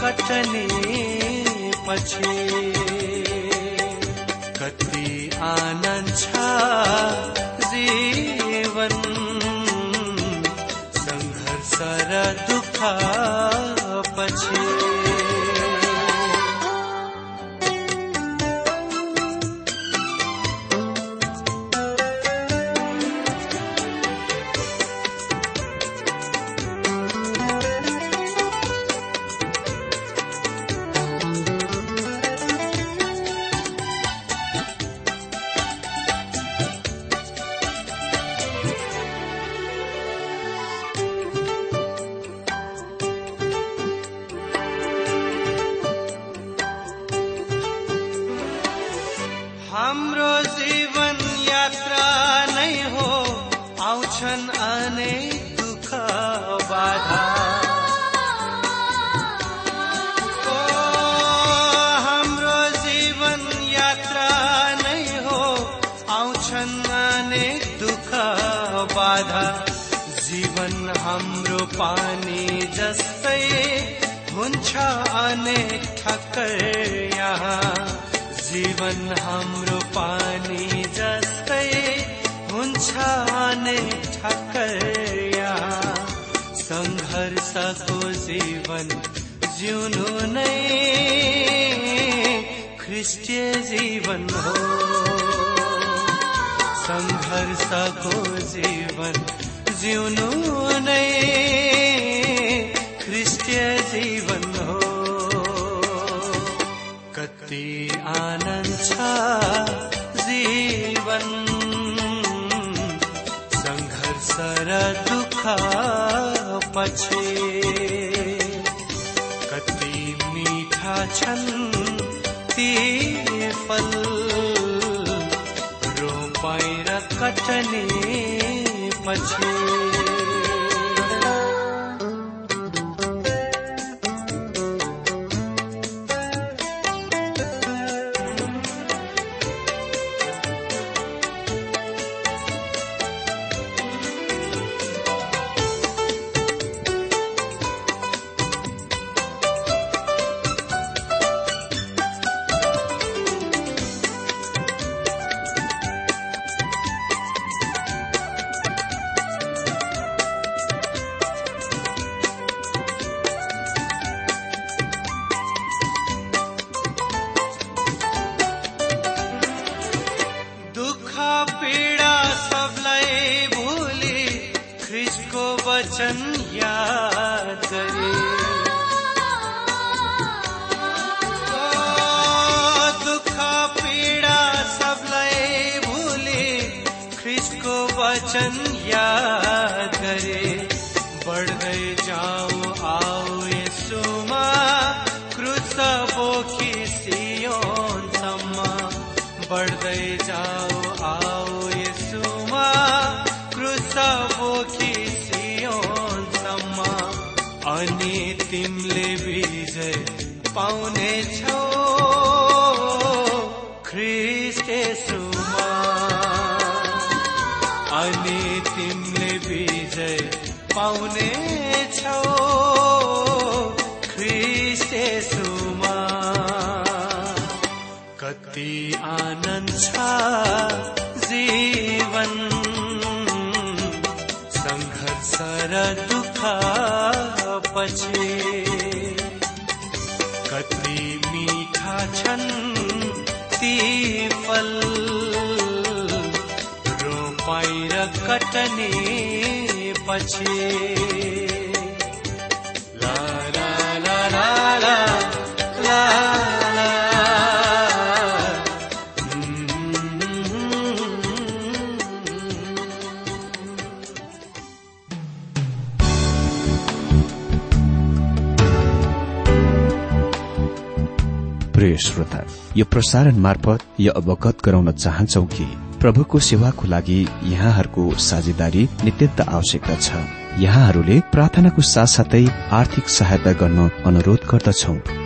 कटने पछे। कति आनंद छ जीवन संघर्ष र हाम्रो पानी जस्तै हुन्छ अनेक ठक्कर यहाँ। जीवन हाम्रो पानी जीवन जिउनु नै ख्रिस्टीय जीवन हो। सङ्घर्षको जीवन जिउनु नै ख्रिस्टीय जीवन हो। कति आनन्द छ जीवन। सङ्घर्ष र दुःख पछि छन् ती फल। रोपाइ र कटनी पछि वचन याद करे। दुख पीड़ा सबलाई भूले ख्रिस्टको वचन याद करे। पाउने छौ। ख्रिस्टेसुमा अनि तिमीले विजय पाउने छौ। ख्रिस्टेसुमा कति आनन्द छ। कटनी पछि। श्रोता यो प्रसारण मार्फत यो अवगत गराउन चाहन्छौ कि प्रभुको सेवाको लागि यहाँहरूको साझेदारी नित्यन्त आवश्यकता छ। यहाँहरूले प्रार्थनाको साथसाथै आर्थिक सहायता गर्न अनुरोध गर्दछौ।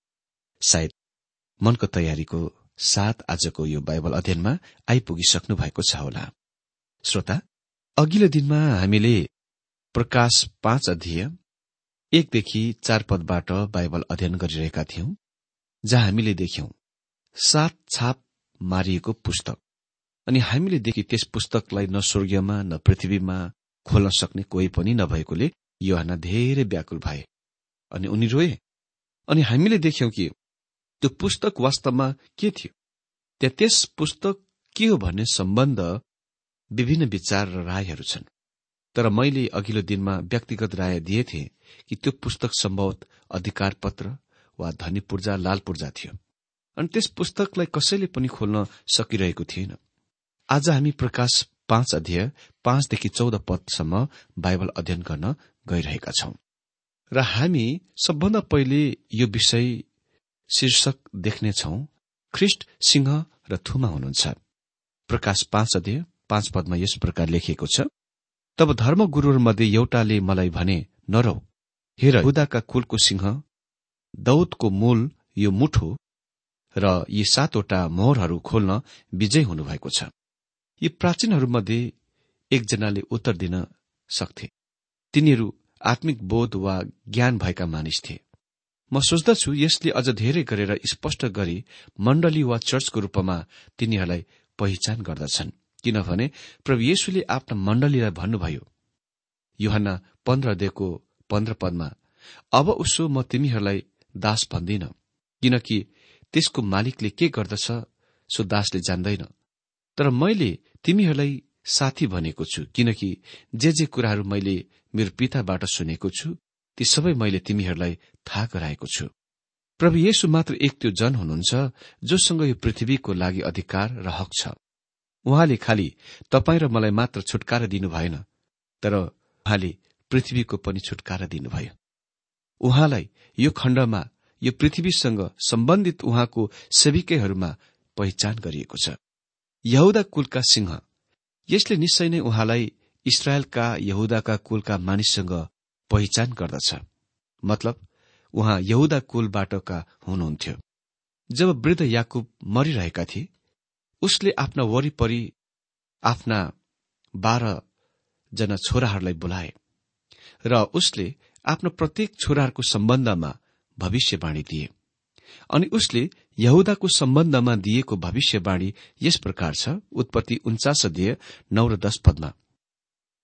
सायद मनको तयारीको साथ आजको यो बाइबल अध्ययनमा आइपुगिसक्नु भएको छ होला। श्रोता अघिल्लो दिनमा हामीले प्रकाश पाँच अध्यय एकदेखि चार पदबाट बाइबल अध्ययन गरिरहेका थियौं जहाँ हामीले देख्यौं सात छाप मारिएको पुस्तक। अनि हामीले देखि त्यस पुस्तकलाई न स्वर्गीयमा न पृथ्वीमा खोल्न सक्ने कोही पनि नभएकोले योहना धेरै व्याकुल भए। अनि उनी रोए अनि हामीले देख्यौं कि त्यो पुस्तक वास्तवमा के थियो? त्यहाँ त्यस पुस्तक के हो भन्ने सम्बन्ध विभिन्न विचार र रायहरू छन्। तर मैले अघिल्लो दिनमा व्यक्तिगत राय दिएथे कि त्यो पुस्तक सम्भवत अधिकार पत्र वा धनी पूर्जा लाल पूर्जा थियो। अनि त्यस पुस्तकलाई कसैले पनि खोल्न सकिरहेको थिएन। आज हामी प्रकाश पाँच अध्यय पाँचदेखि चौध पदसम्म बाइबल अध्ययन गर्न गइरहेका छौं। र हामी सबभन्दा पहिले यो विषय शीर्षक देख्नेछौ ख्रिष्ट सिंह र थुमा हुनुहुन्छ। प्रकाश पाँच अध्यय पाँच पदमा यस प्रकार लेखिएको छ तब धर्मगुरूहरूमध्ये एउटाले मलाई भने नरौ हेर हुदाका कुलको सिंह दौदको मूल यो मुठो र यी सातवटा मोहरहरू खोल्न विजय हुनुभएको छ। यी प्राचीनहरूमध्ये एकजनाले उत्तर दिन सक्थे। तिनीहरू आत्मिक बोध वा ज्ञान भएका मानिस थिए। म सोच्दछु यसले अझ धेरै गरेर स्पष्ट गरी मण्डली वा चर्चको रूपमा तिनीहरूलाई पहिचान गर्दछन्। किनभने प्रभु येशुले आफ्ना मण्डलीलाई भन्नुभयो युहन्ना देको पन्ध्र पदमा अब उसो म तिमीहरूलाई दास भन्दिन किनकि त्यसको मालिकले के गर्दछ सो दासले जान्दैन। तर मैले तिमीहरूलाई साथी भनेको छु किनकि जे जे कुराहरू मैले मेरो पिताबाट सुनेको छु ती सबै मैले तिमीहरूलाई थाहा गराएको छु। प्रभु येशु मात्र एक त्यो जन हुनुहुन्छ जोसँग यो पृथ्वीको लागि अधिकार र हक छ। उहाँले खालि तपाईँ र मलाई मात्र छुटकारा दिनु भएन तर उहाँले पृथ्वीको पनि छुटकारा दिनुभयो। उहाँलाई यो खण्डमा यो पृथ्वीसँग सम्बन्धित उहाँको सेविकैहरूमा पहिचान गरिएको छ। यहुदा कुलका सिंह। यसले निश्चय नै उहाँलाई इसरायलका यहुदाका कुलका मानिससँग पहिचान गर्दछ। मतलब उहाँ यहुदा कुलबाटका हुनुहुन्थ्यो। जब वृद्ध याकुब मरिरहेका थिए उसले आफ्ना वरिपरि आफ्ना बाह्र जना छोराहरूलाई बोलाए र उसले आफ्नो प्रत्येक छोराहरूको सम्बन्धमा भविष्यवाणी दिए अनि उसले यहुदाको सम्बन्धमा दिएको भविष्यवाणी यस प्रकार छ उत्पत्ति उन्चास अध्यय नौ र दश पदमा।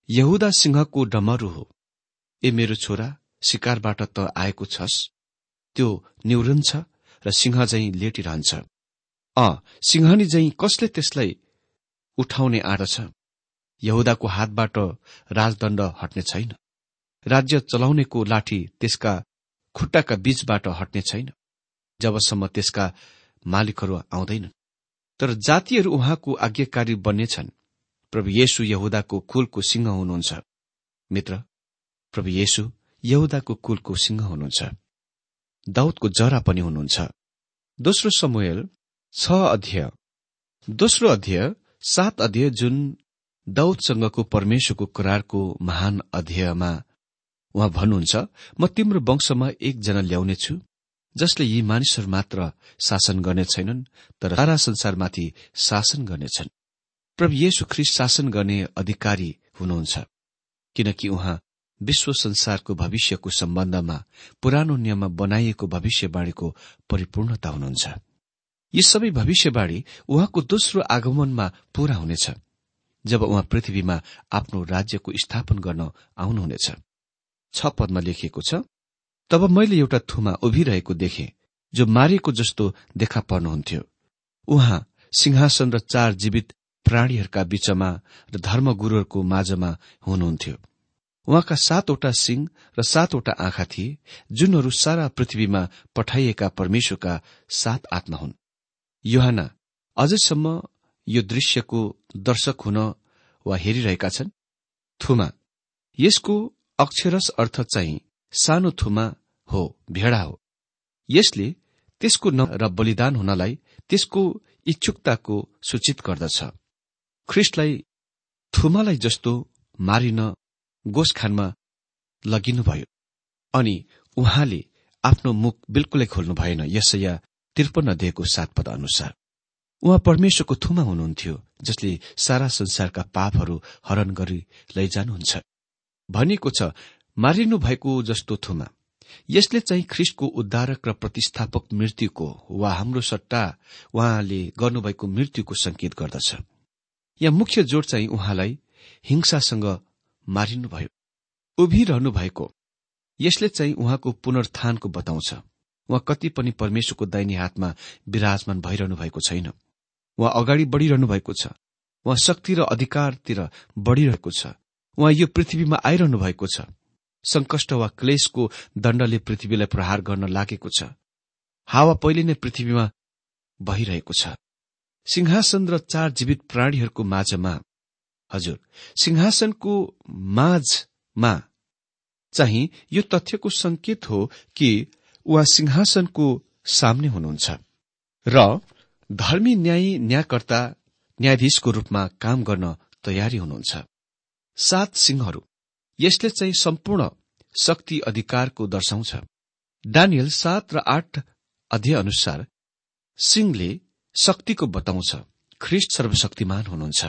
यहुदा सिंहको डमरू हो। ए मेरो छोरा शिकारबाट त आएको छस्। त्यो निवृन्छ र सिंह झैं लेटिरहन्छ। अ सिंहनी झैं कसले त्यसलाई उठाउने आँट छ? यहुदाको हातबाट राजदण्ड हट्ने छैन। राज्य चलाउनेको लाठी त्यसका खुट्टाका बीचबाट हट्ने छैन। जबसम्म त्यसका मालिकहरू आउँदैनन्। तर जातिहरू उहाँको आज्ञाकारी बन्नेछन् प्रभु येशु यहुदाको कुलको सिंह हुनुहुन्छ। मित्र प्रभु येशु यहुदाको कुलको सिंह हुनुहुन्छ। दाउदको जरा पनि हुनुहुन्छ। दोस्रो समूहल छ अध्यय। दोस्रो अध्यय सात अध्यय जुन दाउदसँगको परमेश्वरको करारको महान अध्ययमा उहाँ भन्नुहुन्छ म तिम्रो वंशमा एकजना ल्याउनेछु जसले यी मानिसहरू मात्र शासन गर्ने छैनन् तर सारा संसारमाथि शासन गर्नेछन्। प्रभु येशु ख्रिस्ट शासन गर्ने अधिकारी हुनुहुन्छ किनकि उहाँ विश्व संसारको भविष्यको सम्बन्धमा पुरानो नियममा बनाइएको भविष्यवाणीको परिपूर्णता हुनुहुन्छ। यी सबै भविष्यवाणी उहाँको दोस्रो आगमनमा पूरा हुनेछ जब उहाँ पृथ्वीमा आफ्नो राज्यको स्थापन गर्न आउनुहुनेछ। छ पदमा लेखिएको छ तब मैले एउटा थुमा उभिरहेको देखे जो मारिएको जस्तो देखा पर्नुहुन्थ्यो। उहाँ सिंहासन र चार जीवित प्राणीहरूका बीचमा र धर्मगुरूहरूको माझमा हुनुहुन्थ्यो। उहाँका सातवटा सिंह र सातवटा आँखा थिए जुनहरू सारा पृथ्वीमा पठाइएका परमेश्वरका सात आत्मा हुन्। युहाना अझैसम्म यो दृश्यको दर्शक हुन वा हेरिरहेका छन्? थुमा यसको अक्षरस अर्थ चाहिँ सानो थुमा हो भेडा हो। यसले त्यसको न र बलिदान हुनलाई त्यसको इच्छुकताको सूचित गर्दछ। ख्रिस्टलाई थुमालाई जस्तो मारिन गोसखानमा लगिनुभयो। अनि उहाँले आफ्नो मुख बिल्कुलै खोल्नु भएन यसैया त्रिपन्न दिएको सात पद अनुसार। उहाँ परमेश्वरको थुमा हुनुहुन्थ्यो जसले सारा संसारका पापहरू हरण गरी लैजानुहुन्छ। भनिएको छ मारिनु भएको जस्तो थुमा। यसले चाहिँ ख्रिस्टको उद्धारक र प्रतिष्ठापक मृत्युको वा हाम्रो सट्टा उहाँले गर्नुभएको मृत्युको संकेत गर्दछ। यहाँ मुख्य जोड चाहिँ उहाँलाई हिंसासँग मारिनुभयो उभिरहनु भएको यसले चाहिँ उहाँको पुनर्थानको बताउँछ। उहाँ कति पनि परमेश्वरको दाहिने हातमा विराजमान भइरहनु भएको छैन। उहाँ अगाडि बढ़िरहनु भएको छ। उहाँ शक्ति र अधिकारतिर बढ़िरहेको छ। उहाँ यो पृथ्वीमा आइरहनु भएको छ। संकष्ट वा क्लेशको दण्डले पृथ्वीलाई प्रहार गर्न लागेको छ। हावा पहिले नै पृथ्वीमा बहिरहेको छ। सिंहासन र चार जीवित प्राणीहरूको माझमा हजुर। सिंहासनको माझमा चाहिँ यो तथ्यको संकेत हो कि उहाँ सिंहासनको सामने हुनुहुन्छ र धर्मी न्याय न्यायकर्ता न्यायाधीशको रूपमा काम गर्न तयारी हुनुहुन्छ। सात सिंहहरू। यसले चाहिँ सम्पूर्ण शक्ति अधिकारको दर्शाउँछ। डानियल सात र आठ अध्यय अनुसार सिंहले शक्तिको बताउँछ। ख्रिस्ट सर्वशक्तिमान हुनुहुन्छ।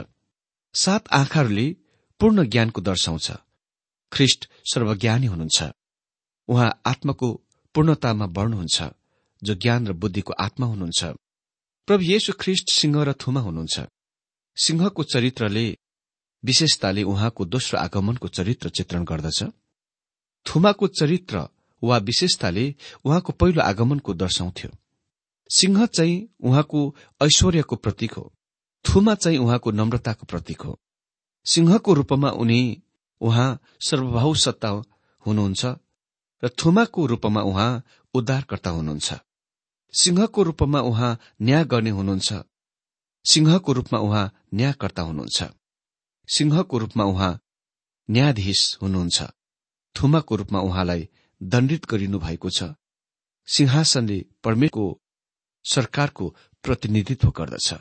सात आँखाहरूले पूर्ण ज्ञानको दर्शाउँछ। ख्रिष्ट सर्वज्ञानी हुनुहुन्छ। उहाँ आत्माको पूर्णतामा बढ्नुहुन्छ जो ज्ञान र बुद्धिको आत्मा हुनुहुन्छ। प्रभु येशु ख्रिष्ट सिंह र थुमा हुनुहुन्छ। सिंहको चरित्रले विशेषताले उहाँको दोस्रो आगमनको चरित्र चित्रण गर्दछ। थुमाको चरित्र वा विशेषताले उहाँको पहिलो आगमनको दर्शाउँथ्यो। सिंह चाहिँ उहाँको ऐश्वर्यको प्रतीक हो। थुमा चाहिँ उहाँको नम्रताको प्रतीक हो। सिंहको रूपमा उनी उहाँ सर्वभाव सत्ता हुनुहुन्छ र थुमाको रूपमा उहाँ उद्धारकर्ता हुनुहुन्छ। सिंहको रूपमा उहाँ न्याय गर्ने हुनुहुन्छ। सिंहको रूपमा उहाँ न्यायकर्ता हुनुहुन्छ। सिंहको रूपमा उहाँ न्यायाधीश हुनुहुन्छ। थुमाको रूपमा उहाँलाई दण्डित गरिनु भएको छ। सिंहासनले परमेशको सरकारको प्रतिनिधित्व गर्दछ।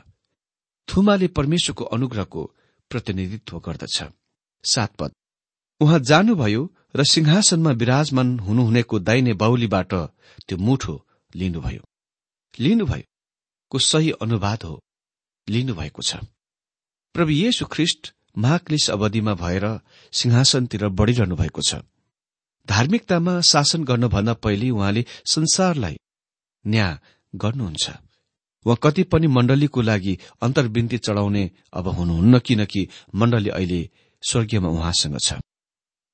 थुमाले परमेश्वरको अनुग्रहको प्रतिनिधित्व गर्दछ। सात पद। उहाँ जानुभयो र सिंहासनमा विराजमान हुनुहुनेको दाइने बाहुलीबाट त्यो मुठो लिनुभयो। लिनुभयो? को सही अनुवाद हो? लिनुभएको छ। प्रभु येशु ख्रिष्ट महाक्लिस अवधिमा भएर सिंहासनतिर बढ़िरहनु भएको छ। धार्मिकतामा शासन गर्नुभन्दा पहिले उहाँले संसारलाई न्याय गर्नुहुन्छ। वा कति पनि मण्डलीको लागि अन्तर्विन्ती चढाउने अब हुनुहुन्न किनकि मण्डली अहिले स्वर्गीयमा उहाँसँग छ।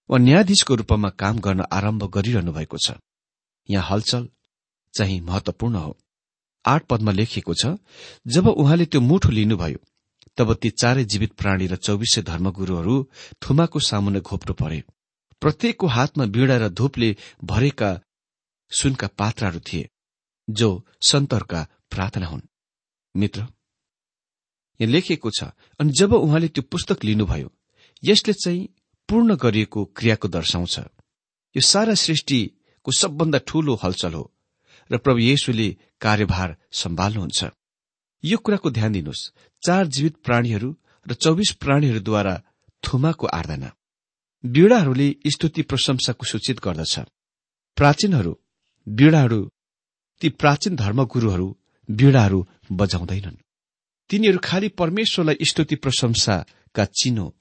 वा न्यायाधीशको रूपमा काम गर्न आरम्भ गरिरहनु भएको छ। यहाँ हलचल चाहिँ महत्वपूर्ण हो। आठ पदमा लेखिएको छ जब उहाँले त्यो मुठो लिनुभयो तब ती चारै जीवित प्राणी र चौबिसै धर्मगुरूहरू थुमाको सामुन्ने घोप्नु परे। प्रत्येकको हातमा बीडा र धूपले भरेका सुनका पात्राहरू थिए जो सन्तहरूका प्रार्थना हुन्। मित्र यहाँ लेखिएको छ अनि जब उहाँले त्यो पुस्तक लिनुभयो यसले चाहिँ पूर्ण गरिएको क्रियाको दर्शाउँछ। यो सारा सृष्टिको सबभन्दा ठूलो हलचल हो र प्रभु येशुले कार्यभार सम्हाल्नुहुन्छ यो कुराको ध्यान दिनुहोस्। चार जीवित प्राणीहरू र चौबिस प्राणीहरूद्वारा थुमाको आराधना। बीड़ाहरूले स्तुति प्रशंसाको सूचित गर्दछ। प्राचीनहरू बीड़ाहरू ती प्राचीन धर्मगुरूहरू बीड़ाहरू बजाउँदैनन्। तिनीहरू खालि परमेश्वरलाई स्तुति प्रशंसाका चिनो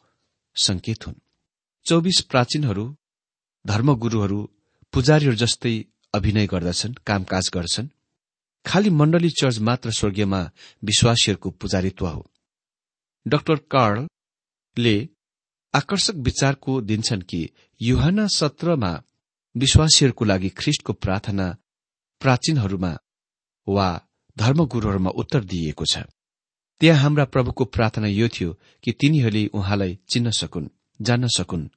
संकेत हुन्। चौबिस प्राचीनहरू धर्मगुरूहरू पुजारीहरू जस्तै अभिनय गर्दछन् कामकाज गर्छन्। खालि मण्डली चर्च मात्र स्वर्गीयमा विश्वासीहरूको पुजारित्व हो। डाक्टर कार्लले आकर्षक विचारको दिन्छन् कि युहाना सत्रमा विश्वासीहरूको लागि ख्रिष्टको प्रार्थना प्राचीनहरूमा वा धर्मगुरूहरूमा उत्तर दिइएको छ। त्यहाँ हाम्रा प्रभुको प्रार्थना यो थियो कि तिनीहरूले उहाँलाई चिन्न सकुन् जान्न सकुन्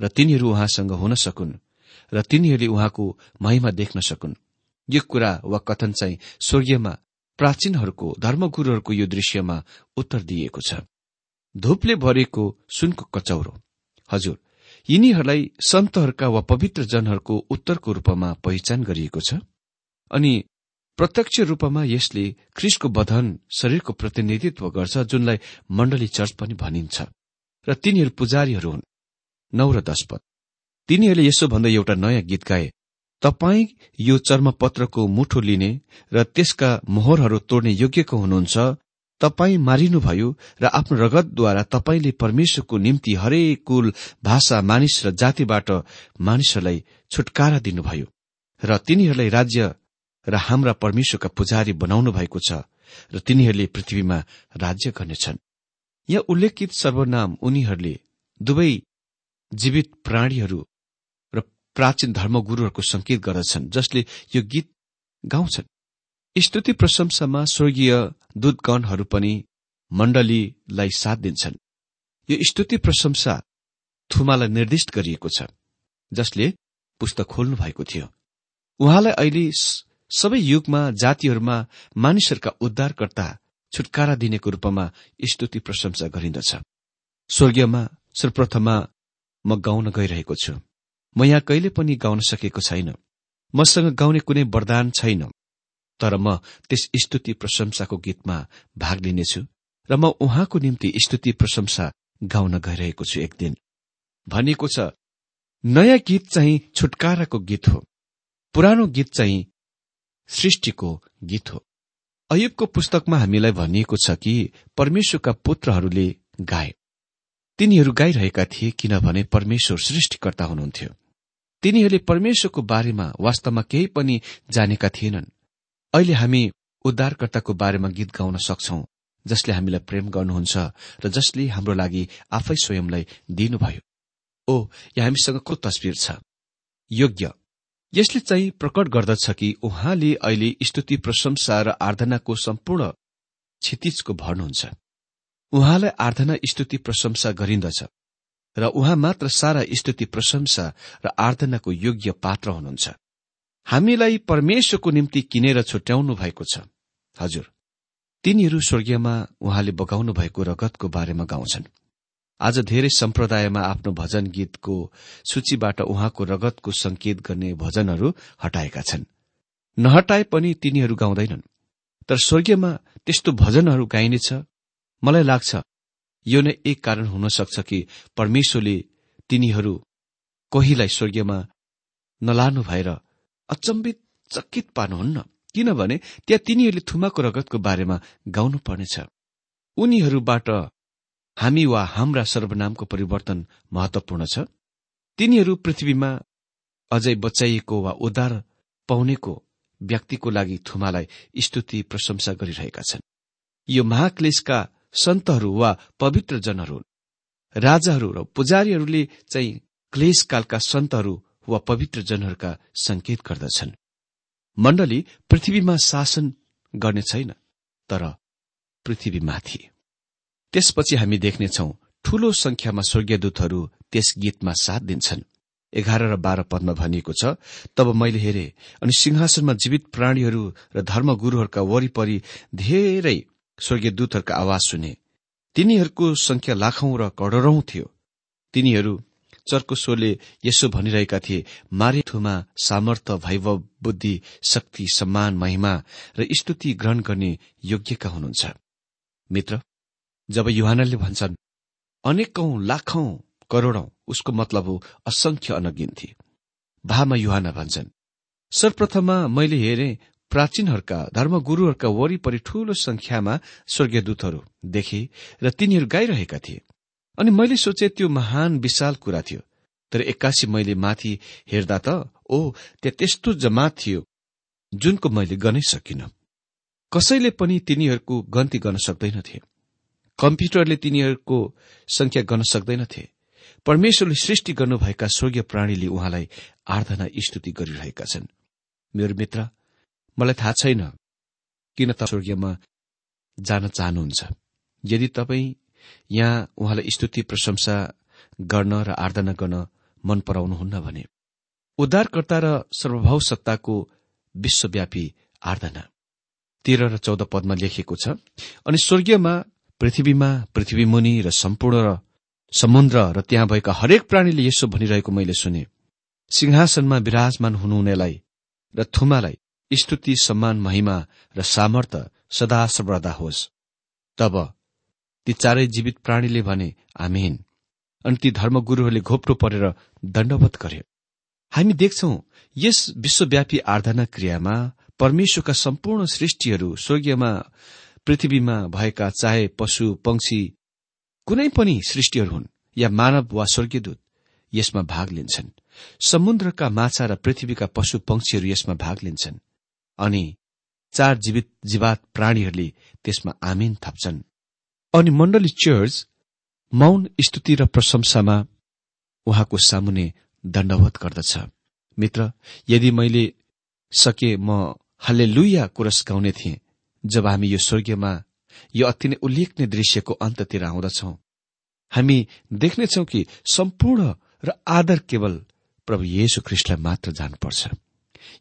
र तिनीहरू उहाँसँग हुन सकुन् र तिनीहरूले उहाँको महिमा देख्न सकुन्। यो कुरा वा कथन चाहिँ स्वर्गीयमा प्राचीनहरूको धर्मगुरूहरूको यो दृश्यमा उत्तर दिइएको छ। धूपले भरेको सुनको कचौरो। हजुर यिनीहरूलाई सन्तहरूका वा पवित्र जनहरूको उत्तरको रूपमा पहिचान गरिएको छ। अनि प्रत्यक्ष रूपमा यसले ख्रिसको बधन शरीरको प्रतिनिधित्व गर्छ जुनलाई मण्डली चर्च पनि भनिन्छ। र तिनीहरू पुजारीहरू हुन्। नौ र दश पद। तिनीहरूले यसो भन्दै एउटा नयाँ गीत गाए। तपाई यो चर्मपत्रको मुठो लिने र त्यसका मोहरहरू तोड्ने योग्यको हुनुहुन्छ तपाई मारिनुभयो र आफ्नो रगतद्वारा तपाईँले परमेश्वरको निम्ति हरेक कुल भाषा मानिस र जातिबाट मानिसहरूलाई छुटकारा दिनुभयो। र तिनीहरूलाई राज्य र हाम्रा परमेश्वरका पुजारी बनाउनु भएको छ र तिनीहरूले पृथ्वीमा राज्य गर्नेछन्। यहाँ उल्लेखित सर्वनाम उनीहरूले दुवै जीवित प्राणीहरू र प्राचीन धर्मगुरूहरूको संकेत गर्दछन् जसले यो गीत गाउँछन्। स्तुति प्रशंसामा स्वर्गीय दूतगणहरू पनि मण्डलीलाई साथ दिन्छन्। यो स्तुति प्रशंसा थुमालाई निर्दिष्ट गरिएको छ जसले पुस्तक खोल्नु भएको थियो। उहाँलाई अहिले सबै युगमा जातिहरूमा मानिसहरूका उद्धारकर्ता छुटकारा दिनेको रूपमा स्तुति प्रशंसा गरिन्दछ। स्वर्गीयमा सर्वप्रथममा म गाउन गइरहेको छु। म यहाँ कहिले पनि गाउन सकेको छैन। मसँग गाउने कुनै वरदान छैन। तर म त्यस स्तुति प्रशंसाको गीतमा भाग लिनेछु र म उहाँको निम्ति स्तुति प्रशंसा गाउन गइरहेको छु एक दिन भनिएको छ नयाँ गीत चाहिँ छुटकाराको गीत हो। पुरानो गीत चाहिँ सृष्टिको गीत हो। अयुबको पुस्तकमा हामीलाई भनिएको छ कि परमेश्वरका पुत्रहरूले गाए। तिनीहरू गाइरहेका थिए किनभने परमेश्वर सृष्टिकर्ता हुनुहुन्थ्यो। तिनीहरूले परमेश्वरको बारेमा वास्तवमा केही पनि जानेका थिएनन्। अहिले हामी उद्धारकर्ताको बारेमा गीत गाउन सक्छौ जसले हामीलाई प्रेम गर्नुहुन्छ र जसले हाम्रो लागि आफै स्वयंलाई दिनुभयो। ओ यहाँ हामीसँग को तस्विर छ? योग्य। यसले चाहिँ प्रकट गर्दछ कि उहाँले अहिले स्तुति प्रशंसा र आराधनाको सम्पूर्ण क्षितिजको भर्नुहुन्छ उहाँलाई आराधना स्तुति प्रशंसा गरिन्दछ र उहाँ मात्र सारा स्तुति प्रशंसा र आराधनाको योग्य पात्र हुनुहुन्छ। हामीलाई परमेश्वरको निम्ति किनेर छुट्याउनु भएको छ। हजुर तिनीहरू स्वर्गीयमा उहाँले बगाउनु भएको रगतको बारेमा गाउँछन्। आज धेरै सम्प्रदायमा आफ्नो भजन गीतको सूचीबाट उहाँको रगतको संकेत गर्ने भजनहरू हटाएका छन्। नहटाए पनि तिनीहरू गाउँदैनन्। तर स्वर्गीयमा त्यस्तो भजनहरू गाइनेछ मलाई लाग्छ यो नै एक कारण हुन सक्छ कि परमेश्वरले तिनीहरू कोहीलाई स्वर्गीयमा नलानु भएर अचम्बित चकित पार्नुहुन्न। किनभने त्यहाँ तिनीहरूले थुमाको रगतको बारेमा गाउनु पर्नेछ उनीहरूबाट हामी वा हाम्रा सर्वनामको परिवर्तन महत्वपूर्ण छ? तिनीहरू पृथ्वीमा अझै बचाइएको वा उद्धार पाउनेको व्यक्तिको लागि थुमालाई स्तुति प्रशंसा गरिरहेका छन्। यो महाक्लेशका सन्तहरू वा पवित्र जनहरू राजाहरू र पुजारीहरूले चाहिँ क्लेशकालका सन्तहरू वा पवित्र जनहरूका संकेत गर्दछन्। मण्डली पृथ्वीमा शासन गर्ने छैन तर पृथ्वीमाथि। त्यसपछि हामी देख्नेछौ ठूलो संख्यामा स्वर्गीयदूतहरू त्यस गीतमा साथ दिन्छन्। एघार र बाह्र पदमा भनिएको छ तब मैले हेरे अनि सिंहासनमा जीवित प्राणीहरू र धर्मगुरूहरूका वरिपरि धेरै स्वर्गीय दूतहरूका आवाज सुने। तिनीहरूको संख्या लाखौं र करोड़ौं थियो। तिनीहरू चर्को स्वरले यसो भनिरहेका थिए मारेथुमा सामर्थ्य भैव बुद्धि शक्ति सम्मान महिमा र स्तुति ग्रहण गर्ने योग्यका हुनुहुन्छ। मित्र जब युहानले भन्छन् अनेकौं लाखौं करोड़ौं उसको मतलब हो असंख्य अनगिन्ती भामा युहाना भन्छन् सर्वप्रथममा मैले हेरे प्राचीनहरूका धर्मगुरूहरूका वरिपरि ठूलो संख्यामा स्वर्गीयदूतहरू देखे र तिनीहरू गाइरहेका थिए। अनि मैले सोचे त्यो महान विशाल कुरा थियो। तर एक्कासी मैले माथि हेर्दा त ओ त्यहाँ त्यस्तो जमात थियो जुनको मैले गनै सकिन। कसैले पनि तिनीहरूको गन्ती गर्न सक्दैनथे। कम्प्युटरले तिनीहरूको संख्या गर्न सक्दैनथे। परमेश्वरले सृष्टि गर्नुभएका स्वर्गीय प्राणीले उहाँलाई आराधना स्तुति गरिरहेका छन्। मेरो मित्र मलाई थाहा छैन किन त स्वर्गीयमा जान चाहनुहुन्छ। यदि तपाईँ यहाँ उहाँलाई स्तुति प्रशंसा गर्न र आराधना गर्न मन पराउनुहुन्न भने उद्धारकर्ता र सर्वभाव सत्ताको विश्वव्यापी आराधना तेह्र र चौध पदमा लेखिएको छ। अनि स्वर्गीयमा पृथ्वीमा पृथ्वीमुनि र सम्पूर्ण र समुद्र र त्यहाँ भएका हरेक प्राणीले यसो भनिरहेको मैले सुने। सिंहासनमा विराजमान हुनुहुनेलाई र थुमालाई स्तुति सम्मान महिमा र सामर्थ्य सदा सर्वदा होस्। तब ती चारै जीवित प्राणीले भने आमेन। अनि ती धर्मगुरूहरूले घोप्टो परेर दण्डवत गरे हामी देख्छौ यस विश्वव्यापी आराधना क्रियामा परमेश्वरका सम्पूर्ण सृष्टिहरू स्वर्गीयमा पृथ्वीमा भएका चाहे पशु पंक्षी कुनै पनि सृष्टिहरू हुन् या मानव वा स्वर्गीयदूत यसमा भाग लिन्छन्। समुद्रका माछा र पृथ्वीका पशु पंक्षीहरू यसमा भाग लिन्छन् अनि चार जीवित जीवात प्राणीहरूले त्यसमा आमिन थप्छन्। अनि मण्डली चर्च मौन स्तुति र प्रशंसामा उहाँको सामुने दण्डवत गर्दछ। मित्र यदि मैले सके म हल्ले लुइया कुरस गाउने थिएँ जब हामी यो स्वर्गीयमा यो अति नै उल्लेखनीय दृश्यको अन्ततिर आउँदछौ हामी देख्नेछौ कि सम्पूर्ण र आदर केवल प्रभु येशु ख्रिस्टलाई मात्र जानुपर्छ।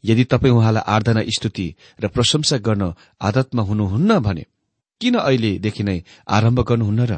यदि तपाईँ उहाँलाई आराधना स्तुति र प्रशंसा गर्न आदतमा हुनुहुन्न भने किन अहिलेदेखि नै आरम्भ गर्नुहुन्न र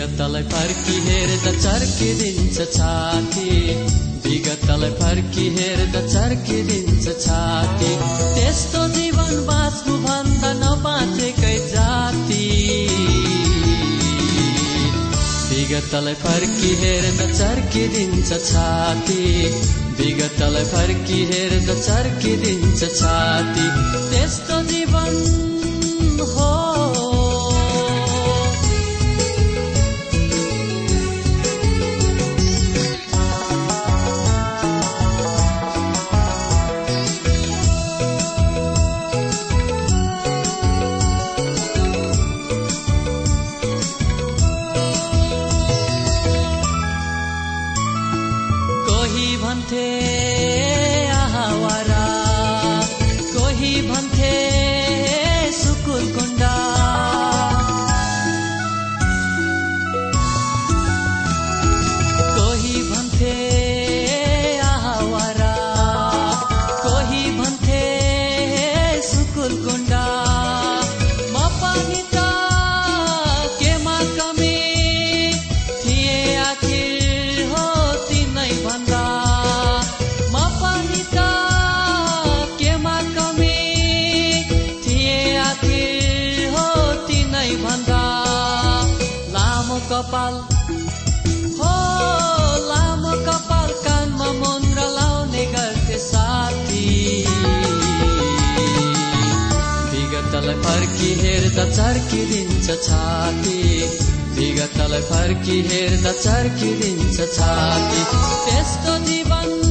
विगतलाई फर्की हेर्दा चर्किदिन्छ छाती। विगतलाई फर्की हेर्दा चर्किदिन्छ छाती। त्यस्तो जीवन बाँच्नु भन्दा नबाँचेकै जाति। विगतलाई फर्की हेर्दा चर्किदिन्छ छाती। विगतलाई फर्की हेर्दा चर्किदिन्छ छाती। त्यस्तो जीवन हो। फर्की हेर्दा चर्किदिन्छ छाती। विगतलाई फर्की हेर्दा चर्किदिन्छ छाती। त्यस्तो जीवन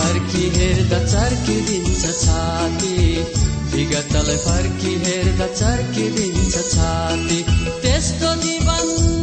फर्की हेर्दा चर्किदिन्छ छाती। विगतलाई फर्की हेर्दा चर्किदिन्छ छाती। त्यस्तो जीवन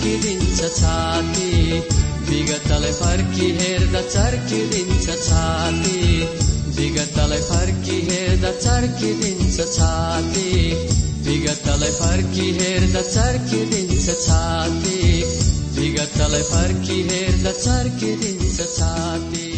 चर्किदिन्छ छाती। विगतलाई फर्की हेर्दा चर्किदिन्छ छाती। विगतलाई फर्की हेर्दा चर्किदिन्छ छाती। विगतलाई फर्की हेर्दा चर्किदिन्छ छाती। विगतलाई फर्की हेर्दा चर्किदिन्छ छाती।